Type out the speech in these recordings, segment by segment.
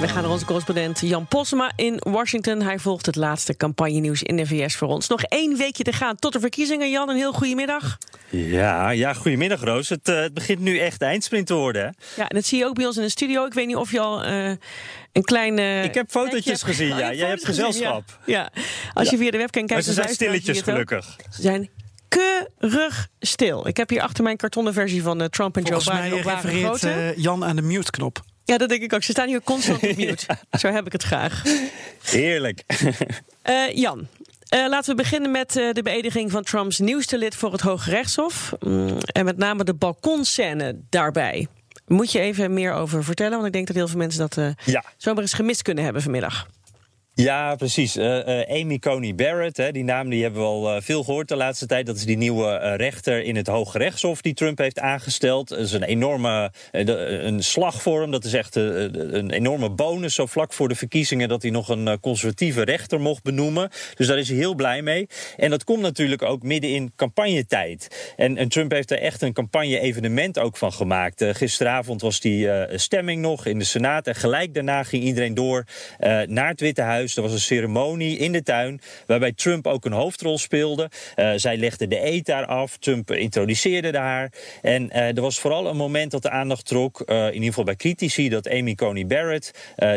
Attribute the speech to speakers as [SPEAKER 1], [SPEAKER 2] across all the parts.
[SPEAKER 1] We gaan naar onze correspondent Jan Posma in Washington. Hij volgt het laatste campagnenieuws in de VS voor ons. Nog één weekje te gaan tot de verkiezingen. Jan, een heel goedemiddag.
[SPEAKER 2] Ja, ja, goedemiddag Roos. Het, uh, het begint nu echt eindsprint te worden. Hè?
[SPEAKER 1] Ja, en dat zie je ook bij ons in de studio. Ik weet niet of je al uh, een kleine...
[SPEAKER 2] Ik heb fotootjes gezien, ja. Jij hebt gezelschap.
[SPEAKER 1] Ja. ja. Als je via de webcam kijkt...
[SPEAKER 2] Maar ze zijn stilletjes, gelukkig.
[SPEAKER 1] Ze zijn keurig stil. Ik heb hier achter mijn kartonnen versie van uh, Trump en
[SPEAKER 3] Volgens
[SPEAKER 1] Joe Biden
[SPEAKER 3] mij refereert uh, Jan aan de mute-knop.
[SPEAKER 1] Ja, dat denk ik ook. Ze staan hier constant op mute. Zo heb ik het graag.
[SPEAKER 2] Heerlijk.
[SPEAKER 1] Uh, Jan, uh, laten we beginnen met uh, de beëdiging van Trumps nieuwste lid voor het Hoge Rechtshof. Mm, en met name de balkonscène daarbij. Moet je even meer over vertellen? Want ik denk dat heel veel mensen dat
[SPEAKER 2] ja.
[SPEAKER 1] zomaar eens gemist kunnen hebben vanmiddag.
[SPEAKER 2] Ja, precies. Uh, uh, Amy Coney Barrett, hè, die naam die hebben we al uh, veel gehoord de laatste tijd. Dat is die nieuwe rechter in het Hoge Rechtshof die Trump heeft aangesteld. Dat is een enorme een slag voor hem. Dat is echt een enorme bonus zo vlak voor de verkiezingen... dat hij nog een conservatieve rechter mocht benoemen. Dus daar is hij heel blij mee. En dat komt natuurlijk ook midden in campagnetijd. En, en Trump heeft er echt een campagne-evenement ook van gemaakt. gisteravond was die stemming nog in de Senaat. En gelijk daarna ging iedereen door naar het Witte Huis. Er was een ceremonie in de tuin waarbij Trump ook een hoofdrol speelde. Uh, zij legde de eet daar af. Trump introduceerde haar. En uh, er was vooral een moment dat de aandacht trok, uh, in ieder geval bij critici, dat Amy Coney Barrett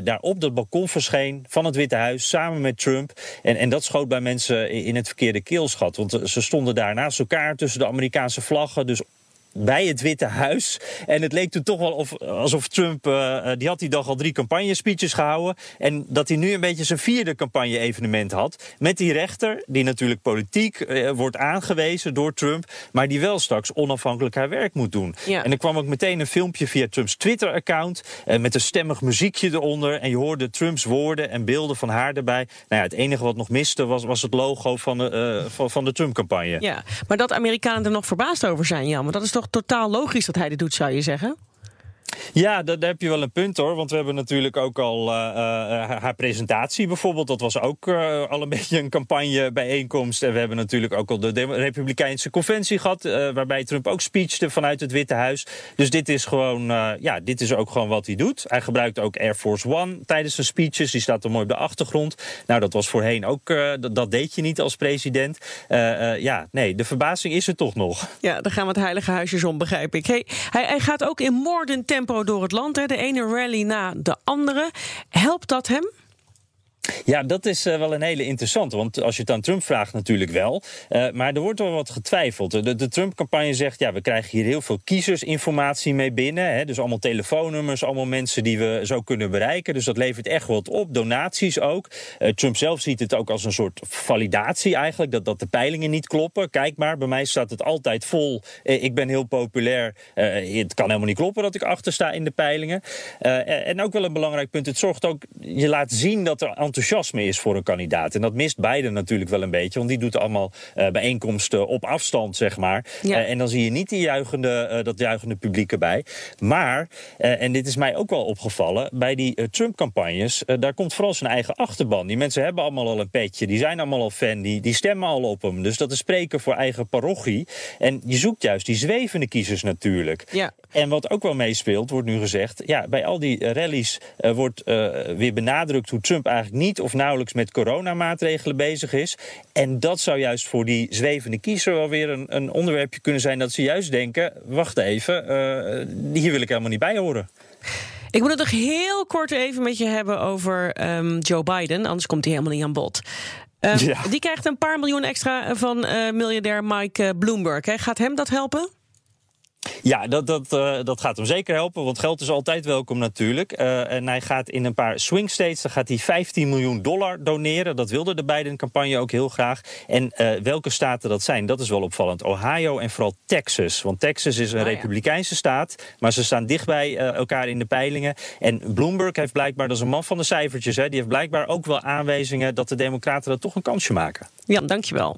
[SPEAKER 2] daar op dat balkon verscheen van het Witte Huis samen met Trump. En, en dat schoot bij mensen in het verkeerde keelschat. Want ze stonden daar naast elkaar tussen de Amerikaanse vlaggen. Dus bij het Witte Huis. En het leek toen toch wel of, alsof Trump, uh, die had die dag al drie campagne-speeches gehouden. En dat hij nu een beetje zijn vierde campagne-evenement had. Met die rechter, die natuurlijk politiek uh, wordt aangewezen door Trump. Maar die wel straks onafhankelijk haar werk moet doen.
[SPEAKER 1] Ja.
[SPEAKER 2] En er kwam ook meteen een filmpje via Trumps Twitter-account. Uh, met een stemmig muziekje eronder. En je hoorde Trumps woorden en beelden van haar erbij. Nou ja, het enige wat nog miste was, was het logo van de, van, van de Trump-campagne.
[SPEAKER 1] Ja, maar dat Amerikanen er nog verbaasd over zijn, Jan. Maar dat is toch totaal logisch dat hij dit doet, zou je zeggen?
[SPEAKER 2] Ja, daar, daar heb je wel een punt hoor. Want we hebben natuurlijk ook al uh, uh, haar presentatie bijvoorbeeld. Dat was ook al een beetje een campagnebijeenkomst. En we hebben natuurlijk ook al de Republikeinse conventie gehad. waarbij Trump ook speechte vanuit het Witte Huis. Dus dit is gewoon, ja, dit is ook gewoon wat hij doet. Hij gebruikt ook Air Force One tijdens zijn speeches. Die staat er mooi op de achtergrond. Nou, dat was voorheen ook, dat, dat, deed je niet als president. ja, nee, de verbazing is er toch nog.
[SPEAKER 1] Ja, dan gaan we het heilige huisjes om, begrijp ik. Hey, hij, hij gaat ook in moordend door het land. Hè? De ene rally na de andere. Helpt dat hem?
[SPEAKER 2] Ja, dat is uh, wel een hele interessante. Want als je het aan Trump vraagt, natuurlijk wel. Uh, maar er wordt wel wat getwijfeld. De, de Trump-campagne zegt: ja, we krijgen hier heel veel kiezersinformatie mee binnen. Hè, dus allemaal telefoonnummers, allemaal mensen die we zo kunnen bereiken. Dus dat levert echt wat op. Donaties ook. Uh, Trump zelf ziet het ook als een soort validatie eigenlijk. Dat, dat de peilingen niet kloppen. Kijk maar, bij mij staat het altijd vol. ik ben heel populair. het kan helemaal niet kloppen dat ik achter sta in de peilingen. en ook wel een belangrijk punt: het zorgt ook, je laat zien dat er enthousiasme is voor een kandidaat. En dat mist Biden natuurlijk wel een beetje, want die doet allemaal uh, bijeenkomsten op afstand, zeg maar.
[SPEAKER 1] Ja.
[SPEAKER 2] Uh, en dan zie je niet die juichende, uh, dat juichende publiek erbij. Maar, en dit is mij ook wel opgevallen, bij die Trump-campagnes, daar komt vooral zijn eigen achterban. Die mensen hebben allemaal al een petje, die zijn allemaal al fan, die, die stemmen al op hem. Dus dat is spreken voor eigen parochie. En je zoekt juist die zwevende kiezers natuurlijk.
[SPEAKER 1] Ja.
[SPEAKER 2] En wat ook wel meespeelt, wordt nu gezegd, ja, bij al die rallies wordt weer benadrukt hoe Trump eigenlijk niet of nauwelijks met coronamaatregelen bezig is. En dat zou juist voor die zwevende kiezer wel weer een, een onderwerpje kunnen zijn dat ze juist denken: wacht even, uh, hier wil ik helemaal niet bij horen.
[SPEAKER 1] Ik moet het nog heel kort even met je hebben over um, Joe Biden, anders komt hij helemaal niet aan bod. Ja. Die krijgt een paar miljoen extra van uh, miljardair Mike Bloomberg. Hè. Gaat hem dat helpen?
[SPEAKER 2] Ja, dat, dat, uh, dat gaat hem zeker helpen, want geld is altijd welkom natuurlijk. Uh, en hij gaat in een paar swing states, dan gaat hij 15 miljoen dollar doneren. Dat wilde de Biden-campagne ook heel graag. En uh, welke staten dat zijn, dat is wel opvallend. Ohio en vooral Texas. Want Texas is een oh, republikeinse ja. staat, maar ze staan dicht bij elkaar in de peilingen. En Bloomberg heeft blijkbaar, dat is een man van de cijfertjes... Hè, die heeft blijkbaar ook wel aanwijzingen dat de democraten er toch een kansje maken.
[SPEAKER 1] Jan, dankjewel.